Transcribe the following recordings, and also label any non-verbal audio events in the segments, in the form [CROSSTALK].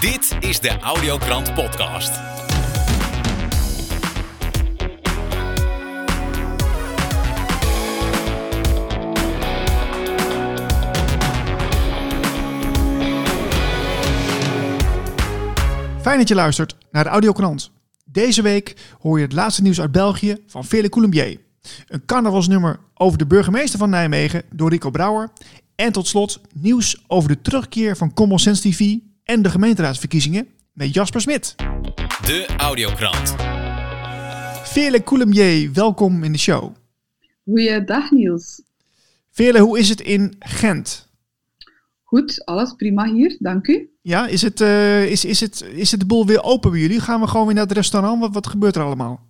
Dit is de Audiokrant Podcast. Fijn dat je luistert naar de Audiokrant. Deze week hoor je het laatste nieuws uit België van Vele Coulombier. Een carnavalsnummer over de burgemeester van Nijmegen door Rico Brouwer. En tot slot nieuws over de terugkeer van Common Sense TV en de gemeenteraadsverkiezingen met Jasper Smit. De Audiokrant. Vele Coulombier, welkom in de show. Goeiedag Niels. Vele, hoe is het in Gent? Goed, alles prima hier, dank u. Ja, is het, eh, is, is, het, is het de boel weer open bij jullie? Gaan we gewoon weer naar het restaurant? Wat, wat gebeurt er allemaal?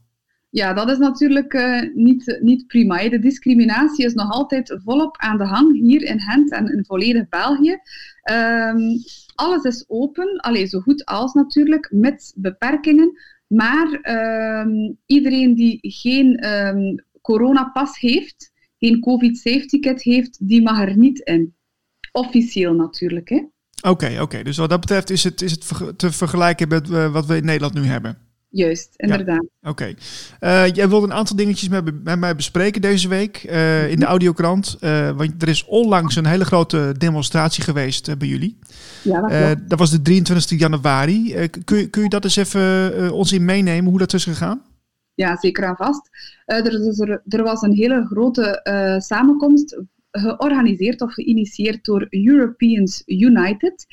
Ja, dat is natuurlijk uh, niet, niet prima. De discriminatie is nog altijd volop aan de hang hier in Gent en in volledig België. Um, alles is open, alleen zo goed als natuurlijk, met beperkingen. Maar um, iedereen die geen um, coronapas heeft, geen COVID-safety kit heeft, die mag er niet in. Officieel natuurlijk. Oké, oké. Dus wat dat betreft is het, is het te vergelijken met uh, wat we in Nederland nu hebben. Juist, inderdaad. Ja, Oké. Okay. Uh, jij wilde een aantal dingetjes met, met mij bespreken deze week uh, in de audiokrant. Uh, want er is onlangs een hele grote demonstratie geweest bij jullie. Ja, dat, klopt. dat was de 23 januari. kun, je, kun je dat eens even ons in meenemen, hoe dat is gegaan? Ja, zeker en vast. Er, er, er, was een hele grote samenkomst georganiseerd of geïnitieerd door Europeans United.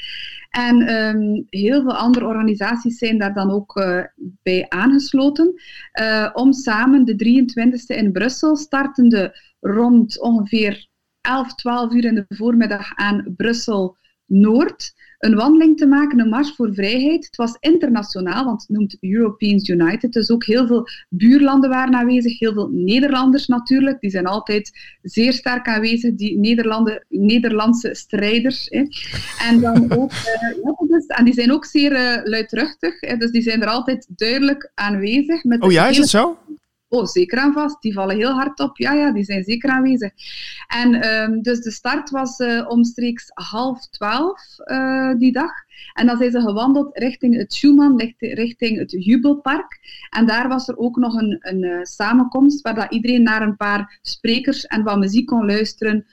En um, heel veel andere organisaties zijn daar dan ook uh, bij aangesloten. Uh, om samen de 23e in Brussel, startende rond ongeveer 11, 12 uur in de voormiddag aan Brussel Noord een wandeling te maken, een mars voor vrijheid. Het was internationaal, want het noemt Europeans United. Dus ook heel veel buurlanden waren aanwezig, heel veel Nederlanders natuurlijk. Die zijn altijd zeer sterk aanwezig, die Nederlanden, Nederlandse strijders. Hè. En, dan [LAUGHS] ook, uh, ja, dus, en die zijn ook zeer uh, luidruchtig, hè, dus die zijn er altijd duidelijk aanwezig. Met oh ja, is het zo? Oh, zeker aan vast. Die vallen heel hard op. Ja, ja, die zijn zeker aanwezig. En um, dus de start was uh, omstreeks half twaalf uh, die dag. En dan zijn ze gewandeld richting het Schumann, richting het Jubelpark. En daar was er ook nog een, een uh, samenkomst waar dat iedereen naar een paar sprekers en wat muziek kon luisteren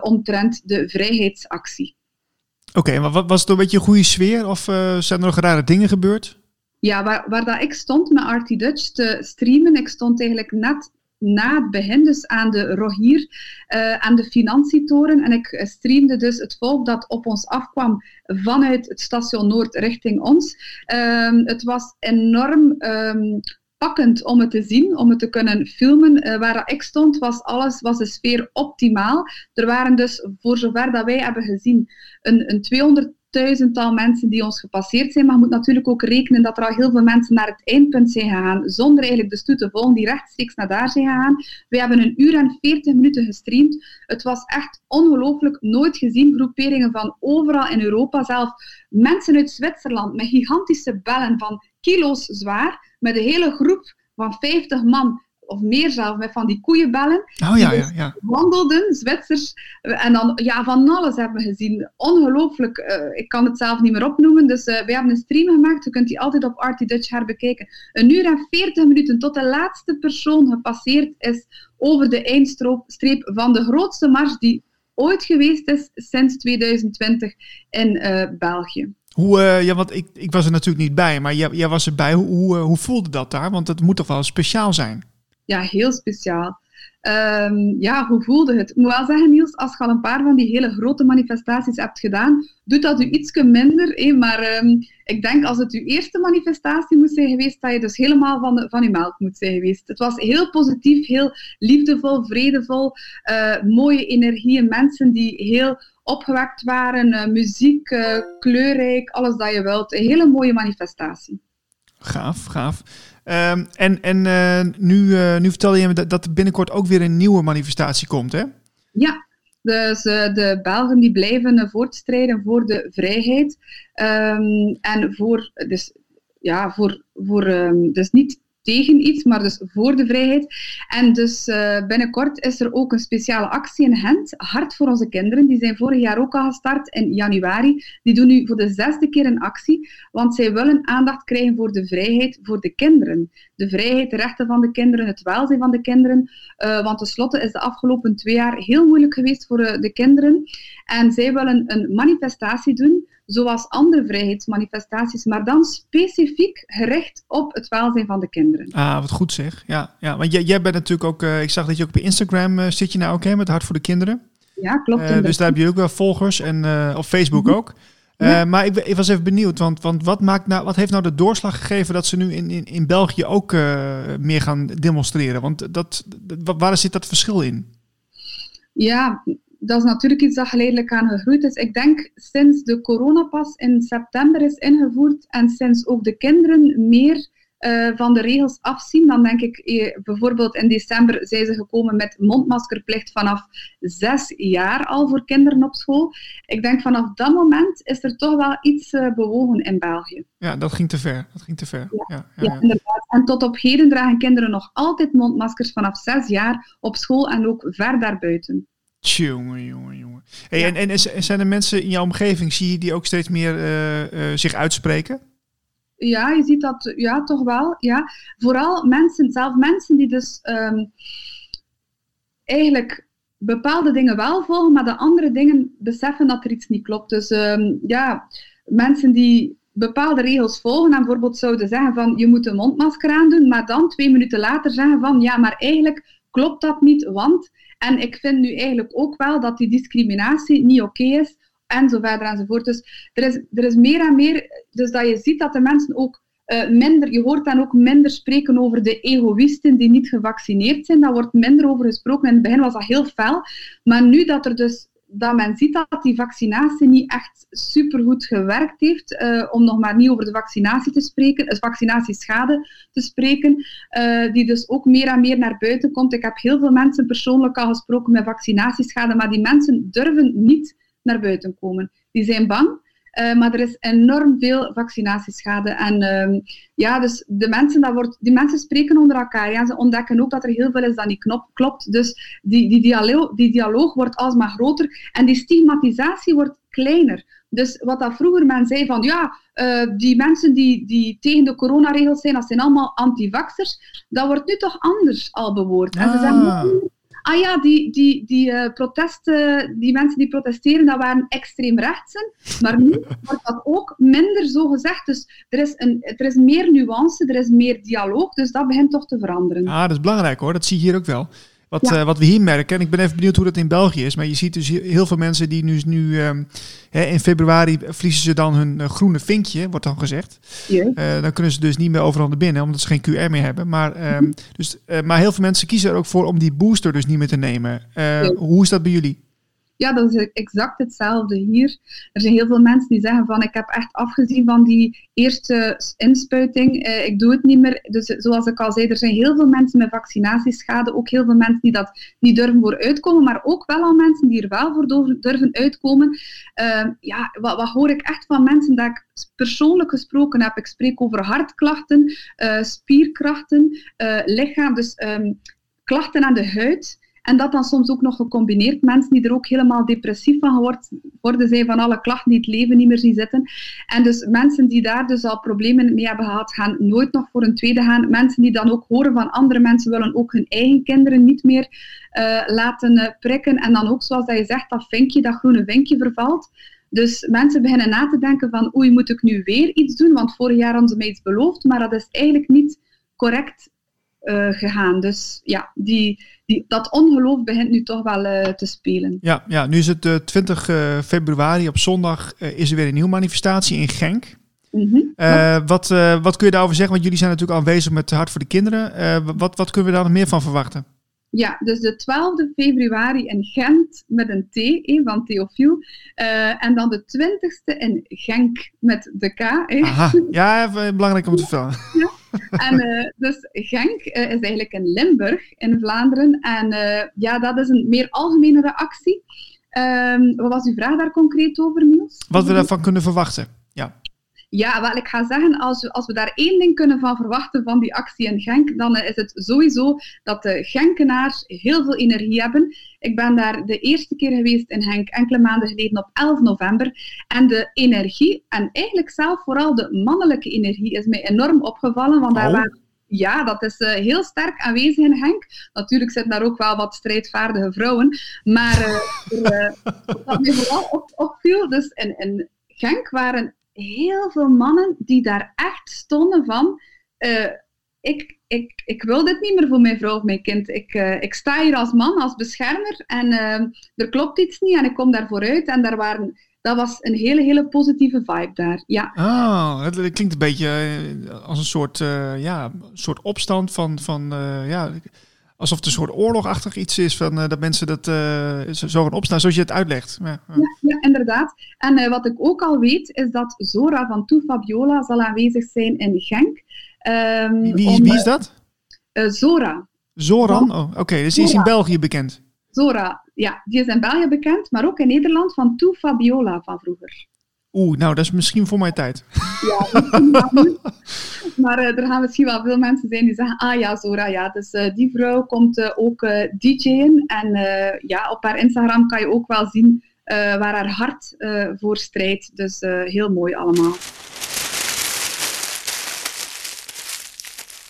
omtrent de vrijheidsactie. Oké, okay, maar was het een beetje een goede sfeer of zijn er nog rare dingen gebeurd? Ja, waar, waar dat ik stond met Artie Dutch te streamen, ik stond eigenlijk net na het begin, dus aan de Rogier, uh, aan de Financietoren. En ik streamde dus het volk dat op ons afkwam vanuit het station Noord richting ons. Um, het was enorm um, pakkend om het te zien, om het te kunnen filmen. Uh, waar ik stond, was alles, was de sfeer optimaal. Er waren dus, voor zover dat wij hebben gezien, een, een 200 duizendtal mensen die ons gepasseerd zijn. Maar je moet natuurlijk ook rekenen dat er al heel veel mensen naar het eindpunt zijn gegaan, zonder eigenlijk de stoet te volgen, die rechtstreeks naar daar zijn gegaan. We hebben een uur en veertig minuten gestreamd. Het was echt ongelooflijk, nooit gezien. Groeperingen van overal in Europa, zelf mensen uit Zwitserland met gigantische bellen van kilo's zwaar, met een hele groep van 50 man of meer zelf, met van die koeienbellen. Oh ja, ja, ja. Wandelden, Zwitsers. En dan, ja, van alles hebben we gezien. Ongelooflijk. Uh, ik kan het zelf niet meer opnoemen. Dus uh, we hebben een stream gemaakt. Je kunt die altijd op Artie Dutch herbekijken. Een uur en veertig minuten tot de laatste persoon gepasseerd is over de eindstreep van de grootste mars die ooit geweest is sinds 2020 in uh, België. Hoe, uh, ja, want ik, ik was er natuurlijk niet bij, maar jij, jij was erbij. Hoe, hoe, hoe voelde dat daar? Want het moet toch wel speciaal zijn? Ja, heel speciaal. Ehm, ja, hoe voelde het? Ik moet wel zeggen, Niels, als je al een paar van die hele grote manifestaties hebt gedaan, doet dat u iets minder. Maar ehm, ik denk als het uw eerste manifestatie moet zijn geweest, dat je dus helemaal van, de, van uw melk moet zijn geweest. Het was heel positief, heel liefdevol, vredevol, uh, mooie energieën, mensen die heel opgewekt waren, uh, muziek, uh, kleurrijk, alles dat je wilt. Een hele mooie manifestatie. Gaaf, gaaf. Um, en en uh, nu, uh, nu vertel je me dat, dat er binnenkort ook weer een nieuwe manifestatie komt, hè? Ja, dus uh, de Belgen die blijven voortstrijden voor de vrijheid. Um, en voor, dus, ja, voor, voor um, dus niet tegen iets, maar dus voor de vrijheid. En dus uh, binnenkort is er ook een speciale actie in Gent, Hart voor onze kinderen. Die zijn vorig jaar ook al gestart in januari. Die doen nu voor de zesde keer een actie, want zij willen aandacht krijgen voor de vrijheid voor de kinderen. De vrijheid, de rechten van de kinderen, het welzijn van de kinderen. Uh, want tenslotte is de afgelopen twee jaar heel moeilijk geweest voor uh, de kinderen. En zij willen een manifestatie doen zoals andere vrijheidsmanifestaties, maar dan specifiek gericht op het welzijn van de kinderen. Ah, wat goed zeg. Ja, ja want jij, jij bent natuurlijk ook, uh, ik zag dat je ook op Instagram uh, zit je nou ook, hè, met Hart voor de Kinderen. Ja, klopt. Uh, dus daar heb je ook wel volgers en op Facebook mm-hmm. ook. Ja. maar ik, ik, was even benieuwd, want, want wat, maakt nou, wat heeft nou de doorslag gegeven dat ze nu in, in, in België ook meer gaan demonstreren? Want dat, dat, waar zit dat verschil in? Ja, dat is natuurlijk iets dat geleidelijk aan gegroeid is. Ik denk sinds de coronapas in september is ingevoerd en sinds ook de kinderen meer uh, van de regels afzien, dan denk ik eh, bijvoorbeeld in december zijn ze gekomen met mondmaskerplicht vanaf zes jaar al voor kinderen op school. Ik denk vanaf dat moment is er toch wel iets uh, bewogen in België. Ja, dat ging te ver. Dat ging te ver. Ja, ja, ja, ja, inderdaad. En tot op heden dragen kinderen nog altijd mondmaskers vanaf zes jaar op school en ook ver daarbuiten. Jongen, jongen, jongen. Hey, ja. en, en zijn er mensen in jouw omgeving, zie je die ook steeds meer uh, uh, zich uitspreken? Ja, je ziet dat ja, toch wel. Ja. Vooral mensen, zelf mensen die dus um, eigenlijk bepaalde dingen wel volgen, maar de andere dingen beseffen dat er iets niet klopt. Dus um, ja, mensen die bepaalde regels volgen en bijvoorbeeld zouden zeggen van je moet een mondmasker aandoen, maar dan twee minuten later zeggen van ja, maar eigenlijk klopt dat niet, want en ik vind nu eigenlijk ook wel dat die discriminatie niet oké is, en enzovoort. Dus er is, er is meer en meer, dus dat je ziet dat de mensen ook uh, minder, je hoort dan ook minder spreken over de egoïsten die niet gevaccineerd zijn. Daar wordt minder over gesproken. In het begin was dat heel fel. Maar nu dat er dus dat men ziet dat die vaccinatie niet echt supergoed gewerkt heeft, uh, om nog maar niet over de vaccinatie te spreken, de vaccinatieschade te spreken, uh, die dus ook meer en meer naar buiten komt. Ik heb heel veel mensen persoonlijk al gesproken met vaccinatieschade, maar die mensen durven niet naar buiten komen. Die zijn bang. Uh, maar er is enorm veel vaccinatieschade. En uh, ja, dus de mensen, dat wordt, die mensen spreken onder elkaar. Ja, ze ontdekken ook dat er heel veel is dat niet knop, klopt. Dus die, die, dialoog, die dialoog wordt alsmaar groter. En die stigmatisatie wordt kleiner. Dus wat dat vroeger men zei van ja, uh, die mensen die, die tegen de coronaregels zijn, dat zijn allemaal antivaxers. Dat wordt nu toch anders al bewoord. En ze zeggen, ah ja, die, die, die uh, protesten, die mensen die protesteren, dat waren extreem rechtsen. Maar nu wordt dat ook minder zo gezegd. Dus er is, een, er is meer nuance, er is meer dialoog. Dus dat begint toch te veranderen. Ah, dat is belangrijk hoor. Dat zie je hier ook wel. Wat, ja. uh, wat we hier merken, en ik ben even benieuwd hoe dat in België is, maar je ziet dus heel veel mensen die nu, nu hè, in februari verliezen ze dan hun uh, groene vinkje, wordt dan gezegd. Ja. Uh, dan kunnen ze dus niet meer overal naar binnen, omdat ze geen QR meer hebben. Maar, um, dus, maar heel veel mensen kiezen er ook voor om die booster dus niet meer te nemen. Ja. Hoe is dat bij jullie? Ja, dat is exact hetzelfde hier. Er zijn heel veel mensen die zeggen van ik heb echt afgezien van die eerste inspuiting, uh, ik doe het niet meer. Dus zoals ik al zei, er zijn heel veel mensen met vaccinatieschade, ook heel veel mensen die dat niet durven voor uitkomen, maar ook wel al mensen die er wel voor durven uitkomen. Uh, ja, wat, wat, hoor ik echt van mensen dat ik persoonlijk gesproken heb? Ik spreek over hartklachten, uh, spierkrachten, lichaam, dus um, klachten aan de huid. En dat dan soms ook nog gecombineerd. Mensen die er ook helemaal depressief van worden zijn van alle klachten die het leven niet meer zien zitten. En dus mensen die daar dus al problemen mee hebben gehad, gaan nooit nog voor een tweede gaan. Mensen die dan ook horen van andere mensen, willen ook hun eigen kinderen niet meer uh, laten uh, prikken. En dan ook, zoals dat je zegt, dat vinkje, dat groene vinkje vervalt. Dus mensen beginnen na te denken van, oei, moet ik nu weer iets doen? Want vorig jaar hadden ze mij iets beloofd, maar dat is eigenlijk niet correct eh, gegaan. Dus ja, die, die, dat ongeloof begint nu toch wel eh, te spelen. Ja, ja, nu is het uh, 20 februari op zondag is er weer een nieuwe manifestatie in Genk. Mhm. wat, wat kun je daarover zeggen? Want jullie zijn natuurlijk aanwezig met Hart voor de Kinderen. wat, wat kunnen we daar nog meer van verwachten? Ja, dus de 12e februari in Gent met een T eh, van Theofiel. Uh, en dan de 20e in Genk met de K. Eh. Aha, ja, even belangrijk om te vertellen. Ja. En uh, dus Genk is eigenlijk in Limburg in Vlaanderen. En ja, dat is een meer algemene actie. Um, wat was uw vraag daar concreet over, Niels? Wat we daarvan kunnen verwachten, ja. Ja, wel, ik ga zeggen, als we, als we daar één ding kunnen van verwachten van die actie in Genk, dan is het sowieso dat de Genkenaars heel veel energie hebben. Ik ben daar de eerste keer geweest in Genk, enkele maanden geleden op 11 november. En de energie, en eigenlijk zelf vooral de mannelijke energie, is mij enorm opgevallen. Want daar Oh. waren ja, dat is eh, heel sterk aanwezig in Genk. Natuurlijk zitten daar ook wel wat strijdvaardige vrouwen. Maar er, eh, wat mij vooral op, opviel, dus in, in Genk waren heel veel mannen die daar echt stonden van... eh, ik, ik, ik wil dit niet meer voor mijn vrouw of mijn kind. Ik, eh, ik sta hier als man, als beschermer en eh, er klopt iets niet en ik kom daar vooruit. En daar waren, dat was een hele, hele positieve vibe daar. Ja, Oh, het klinkt een beetje als een soort, ja, soort opstand van, van ja, alsof het een soort oorlogachtig iets is van eh, dat mensen dat eh, zo gaan opstaan zoals je het uitlegt. Ja, ja. ja, ja, inderdaad. En eh, wat ik ook al weet, is dat Zora van Toe Fabiola zal aanwezig zijn in Genk. Ehm, Wie, wie, om, wie is dat? Zora. Zoran? Oh, oké, dus die is in. België bekend. Zora, ja, die is in België bekend, maar ook in Nederland van Toe Fabiola van vroeger. Oeh, nou, dat is misschien voor mijn tijd. Ja, misschien wel niet. maar eh, er gaan misschien wel veel mensen zijn die zeggen, ah ja, Zora, ja. Dus eh, die vrouw komt eh, ook eh, DJ'en. En eh, ja, op haar Instagram kan je ook wel zien eh, waar haar hart eh, voor strijdt. Dus eh, heel mooi allemaal.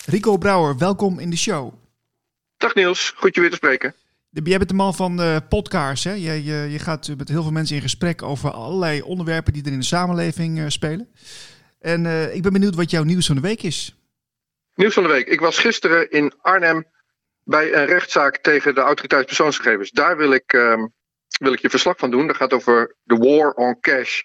Rico Brouwer, welkom in de show. Dag Niels, goed je weer te spreken. Jij bent de man van de podcast. Hè? Je, je, je gaat met heel veel mensen in gesprek over allerlei onderwerpen die er in de samenleving eh, spelen. En eh, ik ben benieuwd wat jouw nieuws van de week is. Nieuws van de week. Ik was gisteren in Arnhem bij een rechtszaak tegen de autoriteit persoonsgegevens. Daar wil ik, ehm, wil ik je verslag van doen. Dat gaat over de war on cash,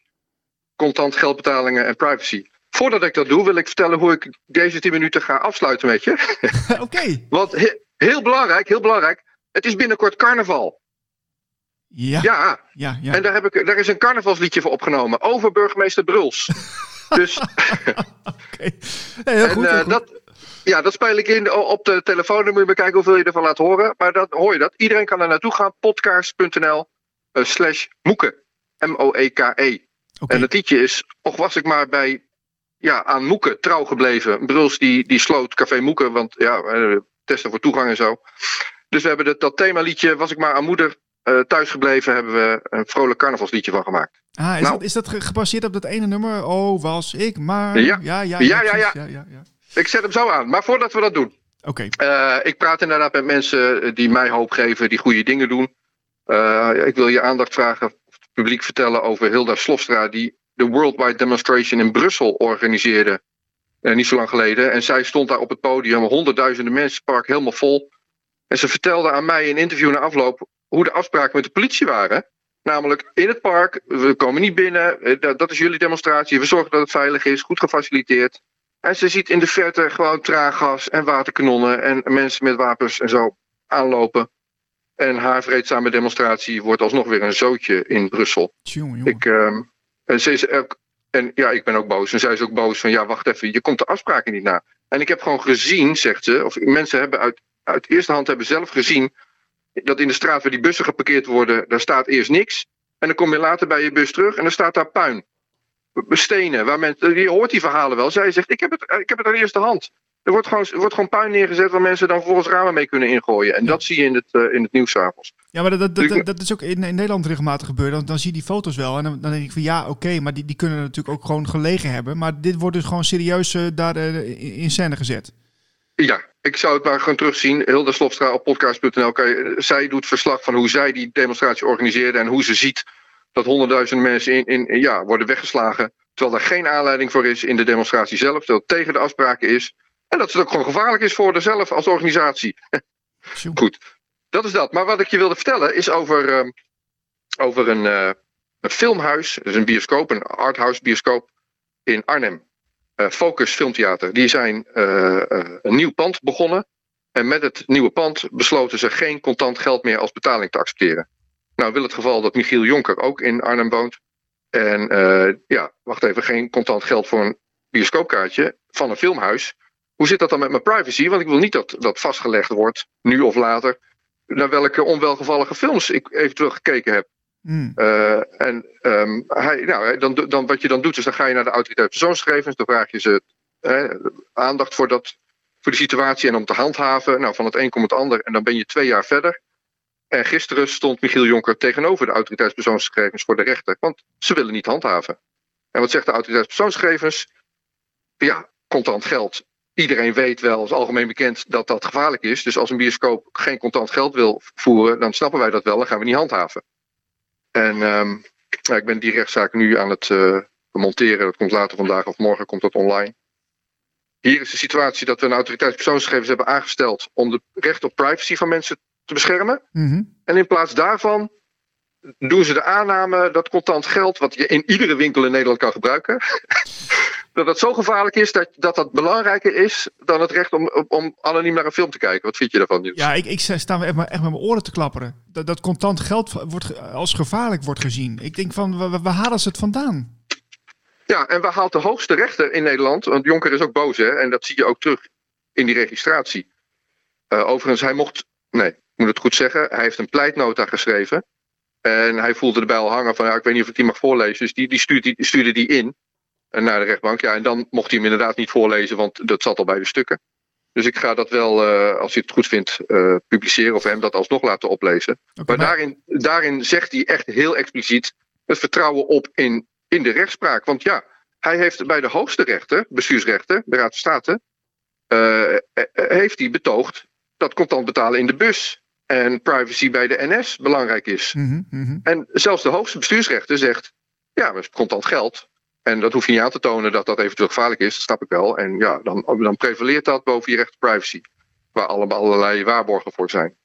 contant geldbetalingen en privacy. Voordat ik dat doe, wil ik vertellen hoe ik deze 10 minuten ga afsluiten met je. [LAUGHS] Oké. Want he- heel belangrijk, heel belangrijk. Het is binnenkort carnaval. Ja. Ja, Ja. ja. en daar, heb ik, daar is een carnavalsliedje voor opgenomen. Over burgemeester Bruls. [LAUGHS] dus Oké. Nee, heel En, goed. eh, heel goed. dat, ja, dat speel ik in op de telefoon. Dan moet je maar kijken hoeveel je ervan laat horen. Maar dan hoor je dat. Iedereen kan er naartoe gaan. Podcast.nl eh, slash moeke. M-O-E-K-E. Oké. En het liedje is, och was ik maar bij, ja, aan Moeke trouw gebleven. Bruls die, die sloot Café Moeke, want ja, eh, testen voor toegang en zo. Dus we hebben dat, dat themaliedje, was ik maar aan moeder eh, thuis gebleven, hebben we een vrolijk carnavalsliedje van gemaakt. Ah, is, nou. dat, is dat ge- gebaseerd op dat ene nummer? Oh, was ik maar. Ja. ja, ja. Ja, ja, precies. ja. ja, ja, ja. Ik zet hem zo aan. Maar voordat we dat doen, Oké. Eh, ik praat inderdaad met mensen die mij hoop geven, die goede dingen doen. Eh, ik wil je aandacht vragen, of het publiek vertellen over Hilda Slofstra, die de Worldwide Demonstration in Brussel organiseerde. niet zo lang geleden. En zij stond daar op het podium, honderdduizenden mensen, het park helemaal vol. En ze vertelde aan mij in een interview na afloop hoe de afspraken met de politie waren. Namelijk in het park, we komen niet binnen, eh, dat, is jullie demonstratie, we zorgen dat het veilig is, goed gefaciliteerd. En ze ziet in de verte gewoon traaggas en waterkanonnen en mensen met wapens en zo aanlopen. En haar vreedzame demonstratie wordt alsnog weer een zootje in Brussel. Tjonge. Ik, ehm, en, ze is ook, en ja, ik ben ook boos. En zij is ook boos van ja, wacht even, je komt de afspraken niet na. En ik heb gewoon gezien, zegt ze, of mensen hebben uit, uit eerste hand hebben zelf gezien dat in de straat waar die bussen geparkeerd worden, daar staat eerst niks. En dan kom je later bij je bus terug en dan staat daar puin. Stenen, waar mensen, je hoort die verhalen wel. Zij zegt, ik heb het, ik heb het aan eerste hand. Er wordt, gewoon, er wordt gewoon puin neergezet waar mensen dan vervolgens ramen mee kunnen ingooien. En Ja. dat zie je in het, eh, in het nieuws 's avonds. Ja, maar dat, dat, dat, Ik- dat is ook in, in Nederland regelmatig gebeurd. Dan, dan zie je die foto's wel. En dan, dan denk ik van ja, oké, maar die, die kunnen natuurlijk ook gewoon gelegen hebben. Maar dit wordt dus gewoon serieus eh, daar eh, in scène gezet. Ja, ik zou het maar gewoon terugzien. Hilda Slofstra op podcast.nl. Zij doet verslag van hoe zij die demonstratie organiseerde. En hoe ze ziet dat honderdduizenden mensen in, in, in- ja, worden weggeslagen. Terwijl er geen aanleiding voor is in de demonstratie zelf. Terwijl het tegen de afspraken is. En dat het ook gewoon gevaarlijk is voor zelf als organisatie. Goed, dat is dat. Maar wat ik je wilde vertellen is over, ehm, over een, eh, een filmhuis. Dus een bioscoop, een arthouse bioscoop in Arnhem. Eh, Focus Filmtheater. Die zijn eh, eh, een nieuw pand begonnen. En met het nieuwe pand besloten ze geen contant geld meer als betaling te accepteren. Nou wil het geval dat Michiel Jonker ook in Arnhem woont. En ja, wacht even, geen contant geld voor een bioscoopkaartje van een filmhuis. Hoe zit dat dan met mijn privacy? Want ik wil niet dat dat vastgelegd wordt, nu of later, naar welke onwelgevallige films ik eventueel gekeken heb. Hmm. Eh, en ehm, hij, nou, dan, dan, wat je dan doet, is dan ga je naar de autoriteit persoonsgegevens. Dan vraag je ze aandacht voor, dat, voor die situatie en om te handhaven. Nou, van het een komt het ander. En dan ben je twee jaar verder. En gisteren stond Michiel Jonker tegenover de autoriteitspersoonsgegevens voor de rechter. Want ze willen niet handhaven. En wat zegt de autoriteitspersoonsgegevens? Ja, contant geld. Iedereen weet wel, is algemeen bekend, dat dat gevaarlijk is. Dus als een bioscoop geen contant geld wil voeren, dan snappen wij dat wel. Dan gaan we niet handhaven. En ehm, ik ben die rechtszaak nu aan het eh, monteren. Dat komt later vandaag of morgen komt dat online. Hier is de situatie dat we een autoriteitspersoonsgegevens hebben aangesteld om de recht op privacy van mensen te beschermen. Mhm. En in plaats daarvan doen ze de aanname dat contant geld, wat je in iedere winkel in Nederland kan gebruiken, [LAUGHS] dat dat zo gevaarlijk is dat dat, dat belangrijker is dan het recht om, om anoniem naar een film te kijken. Wat vind je daarvan, Niels? Ja, ik, ik sta echt, met mijn oren te klapperen. Dat, dat contant geld wordt, als gevaarlijk wordt gezien. Ik denk van, waar halen ze het vandaan? Ja, en waar haalt de hoogste rechter in Nederland? Want Jonker is ook boos, hè? En dat zie je ook terug in die registratie. Eh, overigens, hij mocht. Nee, ik moet het goed zeggen. Hij heeft een pleitnota geschreven. En hij voelde erbij al hangen van. Ja, ik weet niet of ik die mag voorlezen. Dus die, die, stuurt die stuurde die in naar de rechtbank. Ja, en dan mocht hij hem inderdaad niet voorlezen, want dat zat al bij de stukken. Dus ik ga dat wel, eh, als hij het goed vindt, eh, publiceren of hem dat alsnog laten oplezen. Maar maar- daarin, daarin zegt hij echt heel expliciet het vertrouwen op in, in de rechtspraak. Want ja, hij heeft bij de hoogste rechter, bestuursrechter, de Raad van State, eh, eh, heeft hij betoogd dat contant betalen in de bus en privacy bij de NS belangrijk is. Mhm, mhm. En zelfs de hoogste bestuursrechter zegt, ja, maar contant geld. En dat hoef je niet aan te tonen dat dat eventueel gevaarlijk is, dat snap ik wel. En ja, dan, dan prevaleert dat boven je recht op privacy. Waar allemaal allerlei waarborgen voor zijn.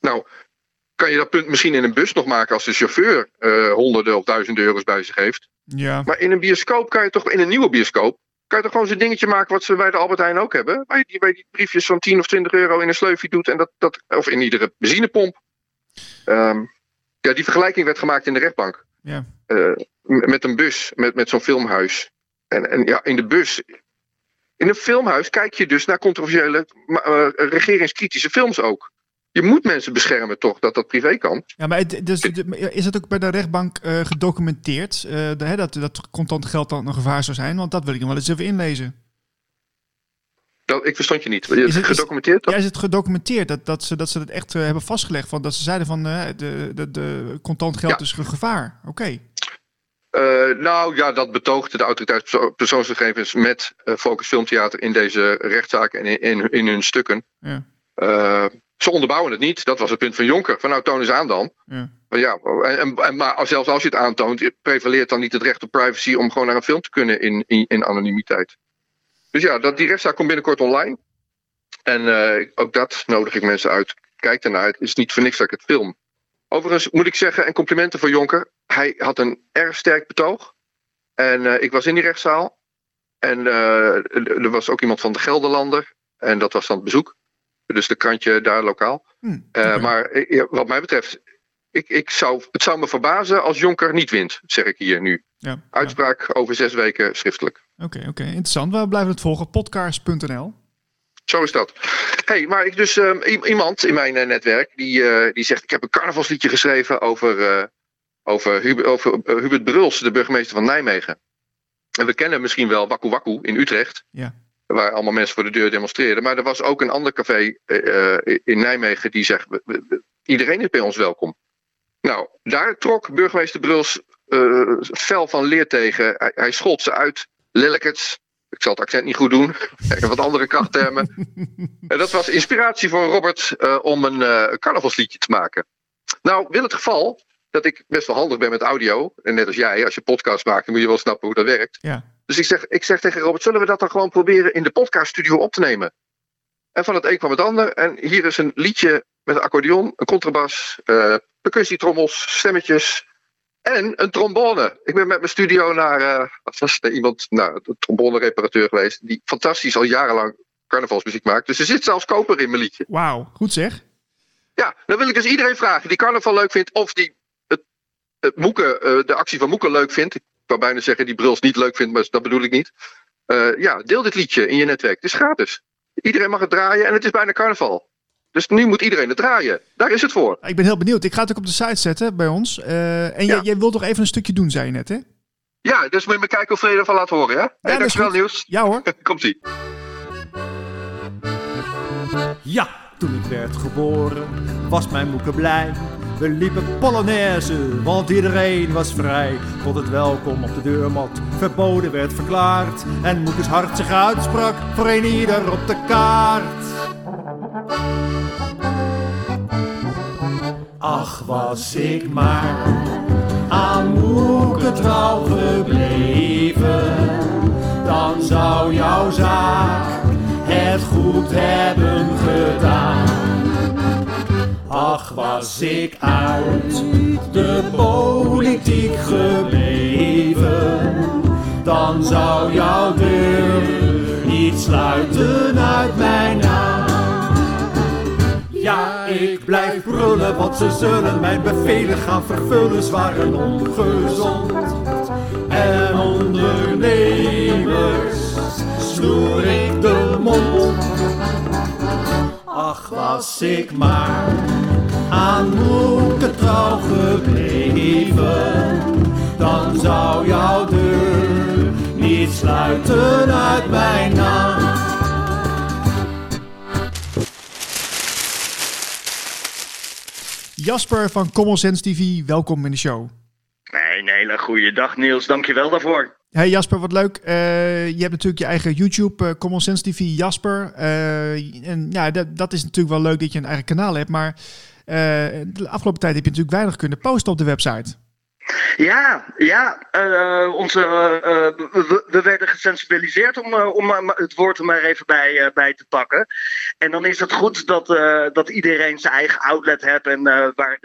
Nou, kan je dat punt misschien in een bus nog maken als de chauffeur eh, honderden of duizenden euro's bij zich heeft. Ja, Maar in een bioscoop kan je toch, in een nieuwe bioscoop, kan je toch gewoon zo'n dingetje maken wat ze bij de Albert Heijn ook hebben. Waar je die, bij die briefjes van 10 of 20 euro in een sleufje doet. En dat, dat, of in iedere benzinepomp. Ehm, ja, die vergelijking werd gemaakt in de rechtbank. ja. Eh, met een bus, met, met zo'n filmhuis. En, en ja, in de bus. In een filmhuis kijk je dus naar controversiële, eh, regeringskritische films ook. Je moet mensen beschermen toch, dat dat privé kan. ja maar het, dus, is het ook bij de rechtbank eh, gedocumenteerd eh, de- hè, dat, dat contant geld dan een gevaar zou zijn? Want dat wil ik nog wel eens even inlezen. Dat, ik verstond je niet. Is het- is- gedocumenteerd? Ja, is het gedocumenteerd dat, dat, ze, dat ze het echt hebben vastgelegd? Van, dat ze zeiden van de, de, de contant geld Ja. is een gevaar. Oké. Eh, nou ja, dat betoogde de autoriteitspersoonsgegevens met eh, Focus Filmtheater in deze rechtszaak en in, in, in hun stukken. Ja, Eh, ze onderbouwen het niet. Dat was het punt van Jonker. Van nou, toon eens aan dan. ja. Maar ja, en, en, maar zelfs als je het aantoont, prevaleert dan niet het recht op privacy om gewoon naar een film te kunnen in, in, in anonimiteit. Dus ja, dat, die rechtszaak komt binnenkort online. En ook dat nodig ik mensen uit. Kijk ernaar. Het is niet voor niks dat ik het film. Overigens moet ik zeggen, en complimenten voor Jonker. Hij had een erg sterk betoog. En eh, ik was in die rechtszaal. En eh, er was ook iemand van de Gelderlander. En dat was dan het bezoek. Dus de krantje daar lokaal. Hm, Eh. Maar wat mij betreft, ik, ik zou, het zou me verbazen als Jonker niet wint, zeg ik hier nu. Ja, ja. Uitspraak over zes weken schriftelijk. Oké, oké. Interessant. We blijven het volgen. Podcast.nl. Zo is dat. hey, maar ik dus ehm, iemand in mijn netwerk die, die zegt: Ik heb een carnavalsliedje geschreven over, over, Hubert, over eh, Hubert Bruls, de burgemeester van Nijmegen. En we kennen misschien wel Waku Waku in Utrecht. Ja. Waar allemaal mensen voor de deur demonstreerden. Maar er was ook een ander café eh, eh, in Nijmegen die zegt: "We- we- we- Iedereen is bij ons welkom. Nou, daar trok burgemeester Bruls fel van leer tegen. Hij, hij schold ze uit. Lillekets. Ik zal het accent niet goed doen. Wat andere krachttermen. en dat was inspiratie voor Robert om een carnavalsliedje te maken. Nou, wil het geval dat ik best wel handig ben met audio. En net als jij, als je podcast maakt, dan moet je wel snappen hoe dat werkt. Ja. Dus ik zeg, ik zeg tegen Robert, zullen we dat dan gewoon proberen in de podcaststudio op te nemen? En van het een kwam het ander. En hier is een liedje met een accordeon, een contrabas, uh, percussietrommels, stemmetjes en een trombone. Ik ben met mijn studio naar, uh, wat was er, iemand, nou, een trombone-reparateur geweest, die fantastisch al jarenlang carnavalsmuziek maakt. Dus er zit zelfs koper in mijn liedje. Wauw, goed zeg. Ja, dan wil ik dus iedereen vragen die carnaval leuk vindt of die het Moeken, uh, de actie van Moeken leuk vindt. Ik wou bijna zeggen die Bruls niet leuk vindt, maar dat bedoel ik niet. Uh, ja, deel dit liedje in je netwerk. Het is gratis. Iedereen mag het draaien en het is bijna carnaval. Dus nu moet iedereen het draaien. Daar is het voor. Ik ben heel benieuwd. Ik ga het ook op de site zetten bij ons. Uh, en ja. jij wilt toch even een stukje doen, zei je net, hè? Ja, dus moet je me kijken of je ervan laat horen, ja? Ja, hey, dankjewel, Nieuws. Ja hoor. [LAUGHS] Komt-ie. Ja, toen ik werd geboren was mijn moeke blij. We liepen Polonaise, want iedereen was vrij. Tot het welkom op de deurmat verboden werd verklaard. En moekes hart zich uitsprak voor een ieder op de kaart. Ach, was ik maar aan moeke trouw gebleven. Dan zou jouw zaak het goed hebben gedaan. Ach, was ik uit de politiek gebleven, dan zou jouw deur niet sluiten uit mijn naam. Ja, ik blijf brullen, want ze zullen mijn bevelen gaan vervullen, zwaar en ongezond. En ondernemers snoer was ik maar aan moeke trouw gebleven, dan zou jouw deur niet sluiten uit mijn naam. Jasper van Common Sense TV, welkom in de show. Nee, een hele goede dag Niels, dankjewel daarvoor. Hey Jasper, wat leuk. Uh, je hebt natuurlijk je eigen YouTube, uh, Common Sense TV Jasper. Uh, en ja, dat, dat is natuurlijk wel leuk dat je een eigen kanaal hebt. Maar de afgelopen tijd heb je natuurlijk weinig kunnen posten op de website. Ja, ja uh, onze, uh, we, we, werden gesensibiliseerd om, om het woord er maar even bij, bij te pakken. En dan is het goed dat, dat iedereen zijn eigen outlet heeft en waar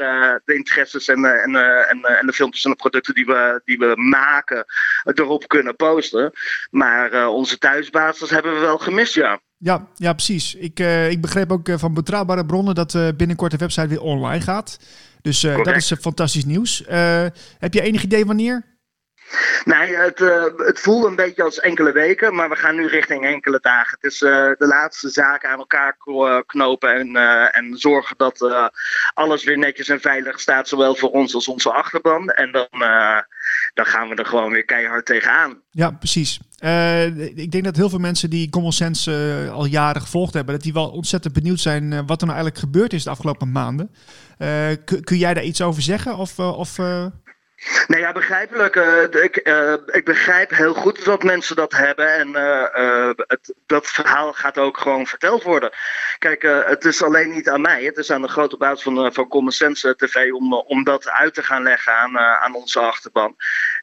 de interesses en, en, en, en de filmpjes en de producten die we, die we maken erop kunnen posten. Maar onze thuisbasis hebben we wel gemist, ja. Ja, ja precies. Ik, ik begreep ook van betrouwbare bronnen dat binnenkort de website weer online gaat. Dus uh, dat is uh, fantastisch nieuws. Uh, heb je enig idee wanneer? Nee, het, het voelt een beetje als enkele weken, maar we gaan nu richting enkele dagen. Het is de laatste zaken aan elkaar knopen en, en zorgen dat alles weer netjes en veilig staat, zowel voor ons als onze achterban. En dan, dan gaan we er gewoon weer keihard tegenaan. Ja, precies. ik denk dat heel veel mensen die Common Sense al jaren gevolgd hebben, dat die wel ontzettend benieuwd zijn wat er nou eigenlijk gebeurd is de afgelopen maanden. Uh, kun jij daar iets over zeggen? Of, uh, of, uh... Nou ja, begrijpelijk. Ik, ik begrijp heel goed dat mensen dat hebben. En dat verhaal gaat ook gewoon verteld worden. Kijk, het is alleen niet aan mij. Het is aan de grote baas van, van Common Sense TV om, om dat uit te gaan leggen aan, aan onze achterban.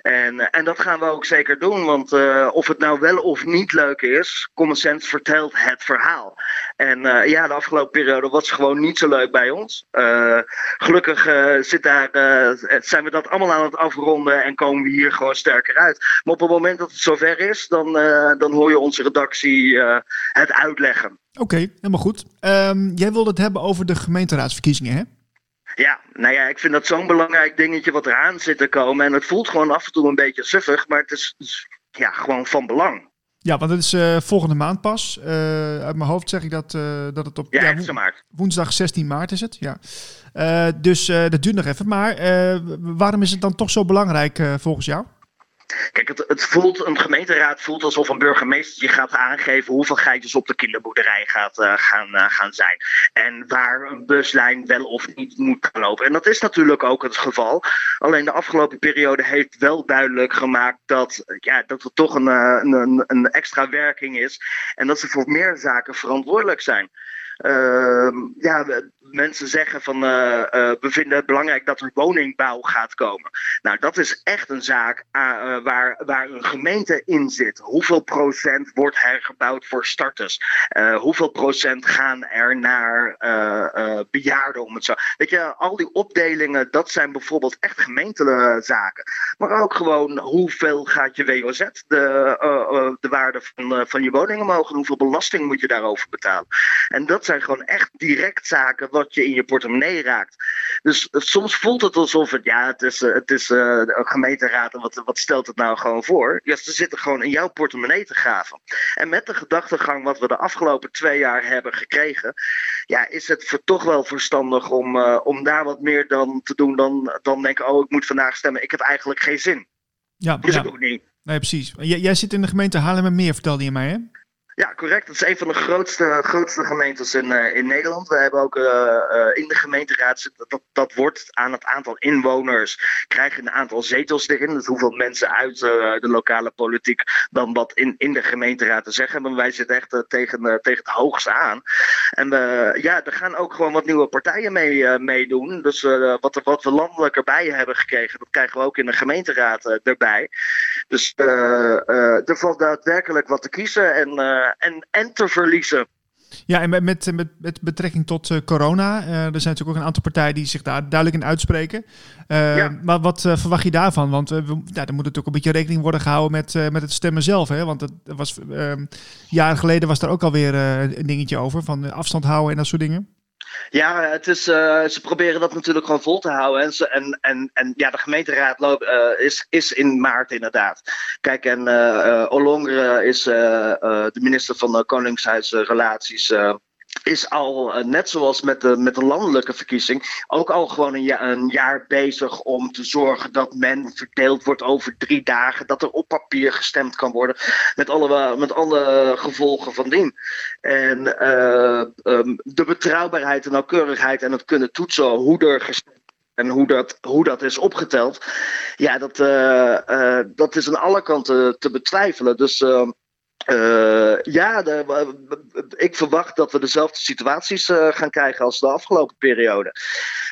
En, en dat gaan we ook zeker doen. Want of het nou wel of niet leuk is, Common Sense vertelt het verhaal. En ja, de afgelopen periode was gewoon niet zo leuk bij ons. gelukkig zit daar, zijn we dat allemaal aan het afronden en komen we hier gewoon sterker uit. Maar op het moment dat het zover is, dan, dan hoor je onze redactie het uitleggen. Oké, helemaal goed. Um, jij wilde het hebben over de gemeenteraadsverkiezingen, hè? Ja, nou ja, ik vind dat zo'n belangrijk dingetje wat eraan zit te komen. En het voelt gewoon af en toe een beetje suffig, maar het is ja, gewoon van belang. Ja, want het is uh, volgende maand pas. Uh, uit mijn hoofd zeg ik dat, uh, dat het op ja, ja, maart. woensdag 16 maart is het. Ja. dus dat duurt nog even. Maar waarom is het dan toch zo belangrijk volgens jou? Kijk, het, het, voelt, een gemeenteraad voelt alsof een burgemeester je gaat aangeven hoeveel geitjes op de kinderboerderij gaat, uh, gaan, uh, gaan zijn. En waar een buslijn wel of niet moet gaan lopen. En dat is natuurlijk ook het geval. Alleen de afgelopen periode heeft wel duidelijk gemaakt dat, ja, dat er toch een, een, een extra werking is. En dat ze voor meer zaken verantwoordelijk zijn. Uh, ja, mensen zeggen van uh, we vinden het belangrijk dat er woningbouw gaat komen. Nou, dat is echt een zaak waar, waar een gemeente in zit. Hoeveel procent wordt hergebouwd voor starters? hoeveel procent gaan er naar bejaarden om het zo? Weet je, al die opdelingen, dat zijn bijvoorbeeld echt gemeentelijke zaken. Maar ook gewoon hoeveel gaat je WOZ, de, de waarde van, van je woningen mogen, hoeveel belasting moet je daarover betalen? En dat zijn gewoon echt direct zaken wat je in je portemonnee raakt. Dus eh, soms voelt het alsof het, ja, het is, uh, het is uh, een gemeenteraad en wat, wat stelt het nou gewoon voor? Ja, ze zitten gewoon in jouw portemonnee te graven. En met de gedachtegang wat we de afgelopen twee jaar hebben gekregen, ja, is het toch wel verstandig om, om daar wat meer dan te doen dan, dan denken, oh, ik moet vandaag stemmen. Ik heb eigenlijk geen zin. Ja, dus ja. ook niet. Nee, precies. Jij, jij zit in de gemeente Haarlemmermeer, vertelde je mij, hè? Ja, correct. Het is een van de grootste, grootste gemeentes in, uh, in Nederland. We hebben ook uh, uh, in de gemeenteraad, dat, dat wordt aan het aantal inwoners, krijgen een aantal zetels erin. Dus hoeveel mensen uit de lokale politiek dan wat in, in de gemeenteraad te zeggen hebben. Wij zitten echt tegen, tegen het hoogste aan. En ja, er gaan ook gewoon wat nieuwe partijen mee meedoen. Dus wat, wat we landelijk erbij hebben gekregen, dat krijgen we ook in de gemeenteraad erbij. Dus er valt daadwerkelijk wat te kiezen. En en, en te verliezen. Ja, en met, met, met, met betrekking tot uh, corona, uh, er zijn natuurlijk ook een aantal partijen die zich daar duidelijk in uitspreken. Uh, ja. Maar wat verwacht je daarvan? Want we, ja, er moet natuurlijk een beetje rekening worden gehouden met, met het stemmen zelf. Hè? Want het was, jaren geleden was daar ook alweer een dingetje over, van afstand houden en dat soort dingen. Ja, het is, uh, ze proberen dat natuurlijk gewoon vol te houden. En, ze, en, en, en ja, de gemeenteraad uh, is, is in maart inderdaad. Kijk, en uh, is de minister van Koningshuisrelaties is al, uh, net zoals met de, met de landelijke verkiezing, ook al gewoon een, ja, een, jaar bezig om te zorgen dat men verdeeld wordt over drie dagen, dat er op papier gestemd kan worden, met alle, met alle gevolgen van dien. En uh, um, de betrouwbaarheid en nauwkeurigheid en het kunnen toetsen hoe er gestemd en hoe dat, hoe dat is opgeteld, ja, dat, uh, dat is aan alle kanten te betwijfelen. Dus uh, ja, ik verwacht dat we dezelfde situaties uh, gaan krijgen als de afgelopen periode.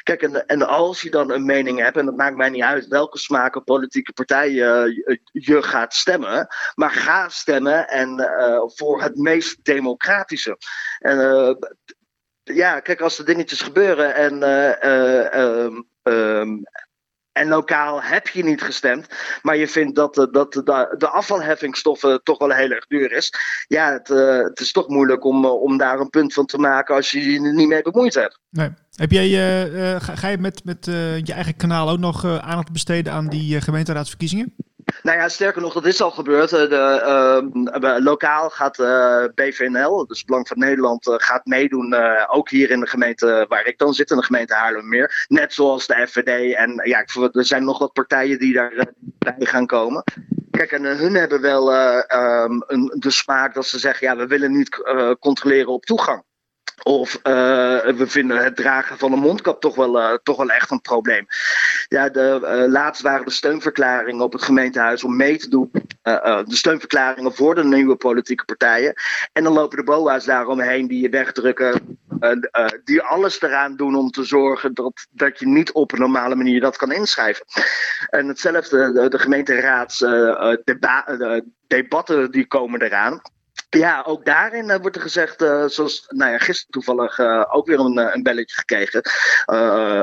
Kijk, en, en, als je dan een mening hebt, en dat maakt mij niet uit welke smaak of politieke partij je, gaat stemmen, maar ga stemmen en uh, voor het meest democratische. En ja, kijk, als er dingetjes gebeuren en. Um, um, en lokaal heb je niet gestemd, maar je vindt dat, dat de, de afvalheffingsstoffen toch wel heel erg duur is. Ja, het, uh, het is toch moeilijk om, uh, om daar een punt van te maken als je je er niet mee bemoeid hebt. Nee. Heb jij, ga, ga, je met, met je eigen kanaal ook nog aandacht besteden aan die gemeenteraadsverkiezingen? Nou ja, sterker nog, dat is al gebeurd. De, uh, lokaal gaat uh, BVNL, dus Belang van Nederland, gaat meedoen. ook hier in de gemeente waar ik dan zit, in de gemeente Haarlemmermeer. Net zoals de FVD. En ja, er zijn nog wat partijen die daarbij gaan komen. Kijk, en hun hebben wel um, een, de smaak dat ze zeggen: ja, we willen niet controleren op toegang. Of uh, we vinden het dragen van een mondkap toch wel, uh, toch wel echt een probleem. Ja, de, uh, laatst waren de steunverklaringen op het gemeentehuis om mee te doen. de steunverklaringen voor de nieuwe politieke partijen. En dan lopen de BOA's daaromheen die je wegdrukken. die alles eraan doen om te zorgen dat, dat je niet op een normale manier dat kan inschrijven. En hetzelfde, de, de gemeenteraadsdebatten die komen eraan. Ja, ook daarin uh, wordt er gezegd, uh, zoals nou ja, gisteren toevallig uh, ook weer een, een belletje gekregen.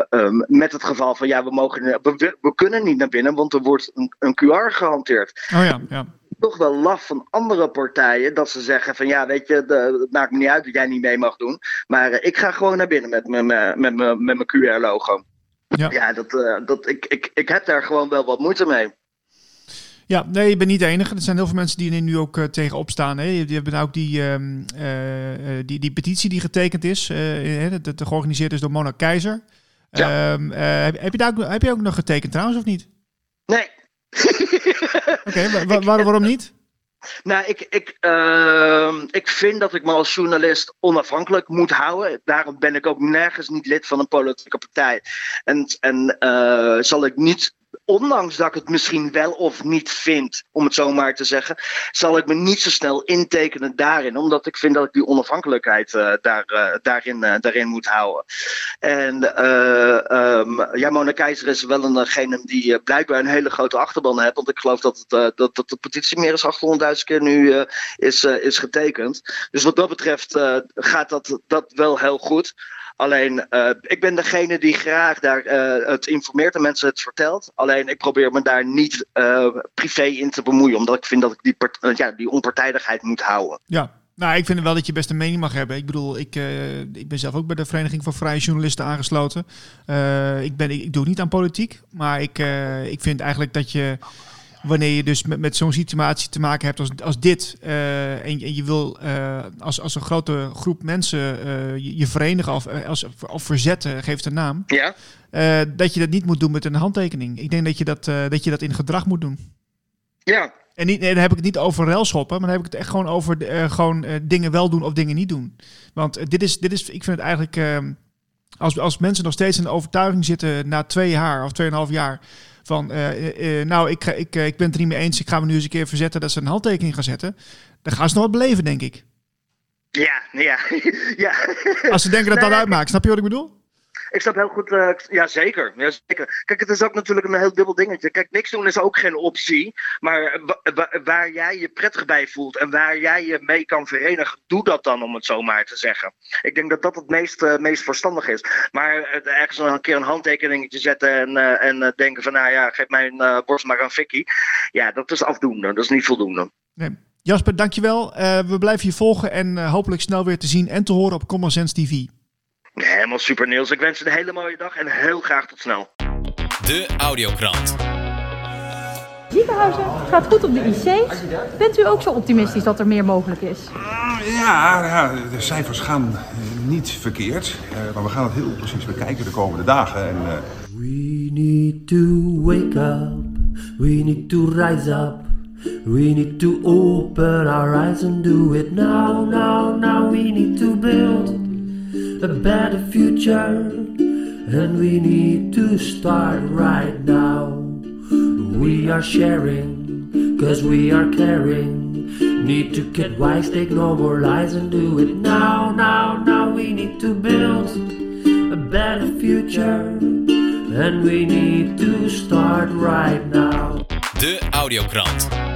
Um, met het geval van ja, we, mogen, we, we, kunnen niet naar binnen, want er wordt een, een QR gehanteerd. Oh ja, ja. Toch wel laf van andere partijen dat ze zeggen van ja, weet je, het maakt me niet uit dat jij niet mee mag doen. Maar ik ga gewoon naar binnen met, met, met, met, met mijn QR-logo. Ja, ja dat, dat, ik, ik, ik heb daar gewoon wel wat moeite mee. Ja, nee, je bent niet de enige. Er zijn heel veel mensen die er nu ook uh, tegenop staan. Hè. Die hebben ook die, uh, uh, die, die petitie die getekend is, dat, dat georganiseerd is door Mona Keizer. Ja. Um, heb, heb, je daar ook, heb je ook nog getekend trouwens, of niet? Nee. [LAUGHS] Oké, okay, wa wa waarom niet? Nou, ik, ik, uh, ik vind dat ik me als journalist onafhankelijk moet houden. Daarom ben ik ook nergens niet lid van een politieke partij. En, en uh, zal ik niet ondanks dat ik het misschien wel of niet vind, om het zo maar te zeggen, zal ik me niet zo snel intekenen daarin, omdat ik vind dat ik die onafhankelijkheid uh, daar, uh, daarin, uh, daarin moet houden. En um, ja, Mona Keizer is wel eengene die blijkbaar een hele grote achterban heeft, want ik geloof dat, het, dat, dat de petitie meer dan 800.000 keer nu is, is getekend. Dus wat dat betreft gaat dat, dat wel heel goed. Alleen, uh, ik ben degene die graag daar uh, het informeert en mensen het vertelt. Alleen, ik probeer me daar niet uh, privé in te bemoeien, omdat ik vind dat ik die, ja, die onpartijdigheid moet houden. Ja, nou, ik vind wel dat je best een mening mag hebben. Ik bedoel, ik, ik ben zelf ook bij de Vereniging van Vrije Journalisten aangesloten. Ik, ben, ik, doe niet aan politiek, maar ik, ik vind eigenlijk dat je wanneer je dus met, met zo'n situatie te maken hebt als, als dit. Uh, en, en, je wil uh, als, als een grote groep mensen uh, je, je, verenigen of, als, of verzetten, geeft een naam. Ja. dat je dat niet moet doen met een handtekening. Ik denk dat je dat, dat, je dat in gedrag moet doen. Ja. En niet, nee, dan heb ik het niet over relschoppen, maar dan heb ik het echt gewoon over gewoon dingen wel doen of dingen niet doen. Want dit is, dit is ik vind het eigenlijk. als, als mensen nog steeds in de overtuiging zitten na twee jaar of tweeënhalf jaar van, uh, uh, nou, ik, ik, ik ben het er niet mee eens, ik ga me nu eens een keer verzetten dat ze een handtekening gaan zetten. Dan gaan ze nog wat beleven, denk ik. Ja, ja, [LAUGHS] ja. Als ze denken dat dat uitmaakt, snap je wat ik bedoel? Ik snap heel goed, uh, ja, zeker, ja zeker. Kijk, het is ook natuurlijk een heel dubbel dingetje. Kijk, niks doen is ook geen optie. Maar waar jij je prettig bij voelt en waar jij je mee kan verenigen, doe dat dan, om het zo maar te zeggen. Ik denk dat dat het meest, uh, meest verstandig is. Maar ergens een keer een handtekeningetje zetten en, en denken van, nou ja, geef mijn borst maar aan Vicky. Ja, dat is afdoende, dat is niet voldoende. Nee. Jasper, dankjewel. we blijven je volgen en hopelijk snel weer te zien en te horen op Common Sense TV. Helemaal super Niels. Ik wens je een hele mooie dag en heel graag tot snel. De Audiokrant. Ziekenhuizen gaat goed op de IC. Bent u ook zo optimistisch dat er meer mogelijk is? Ja, ja de cijfers gaan niet verkeerd. Uh, maar we gaan het heel precies bekijken de komende dagen. En, uh... We need to wake up. We need to rise up. We need to open our eyes and do it now, now, now. We need to build a better future, and we need to start right now. We are sharing, cause we are caring. Need to get wise, take no more lies, and do it now, now, now. We need to build a better future, and we need to start right now. De Audiokrant.